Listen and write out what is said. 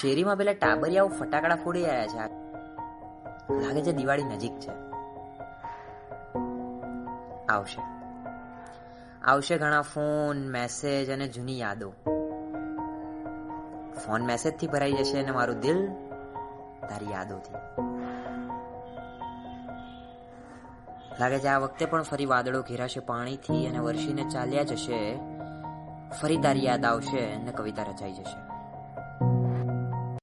શેરીમાં પેલા ટાબરિયાઓ ફટાકડા ફોડી રહ્યા છે. લાગે છે દિવાળી નજીક છે. આવશે. આવશે ઘણા ફોન, મેસેજ અને જૂની યાદો. ફોન મેસેજથી ભરાઈ જશે અને મારું દિલ તારી યાદોથી. લાગે છે આ વખતે પણ ફરી વાદળો ઘેરાશે પાણીથી અને વર્ષીને ચાલ્યા જશે. ફરી તારી યાદ આવશે અને કવિતા રચાઈ જશે.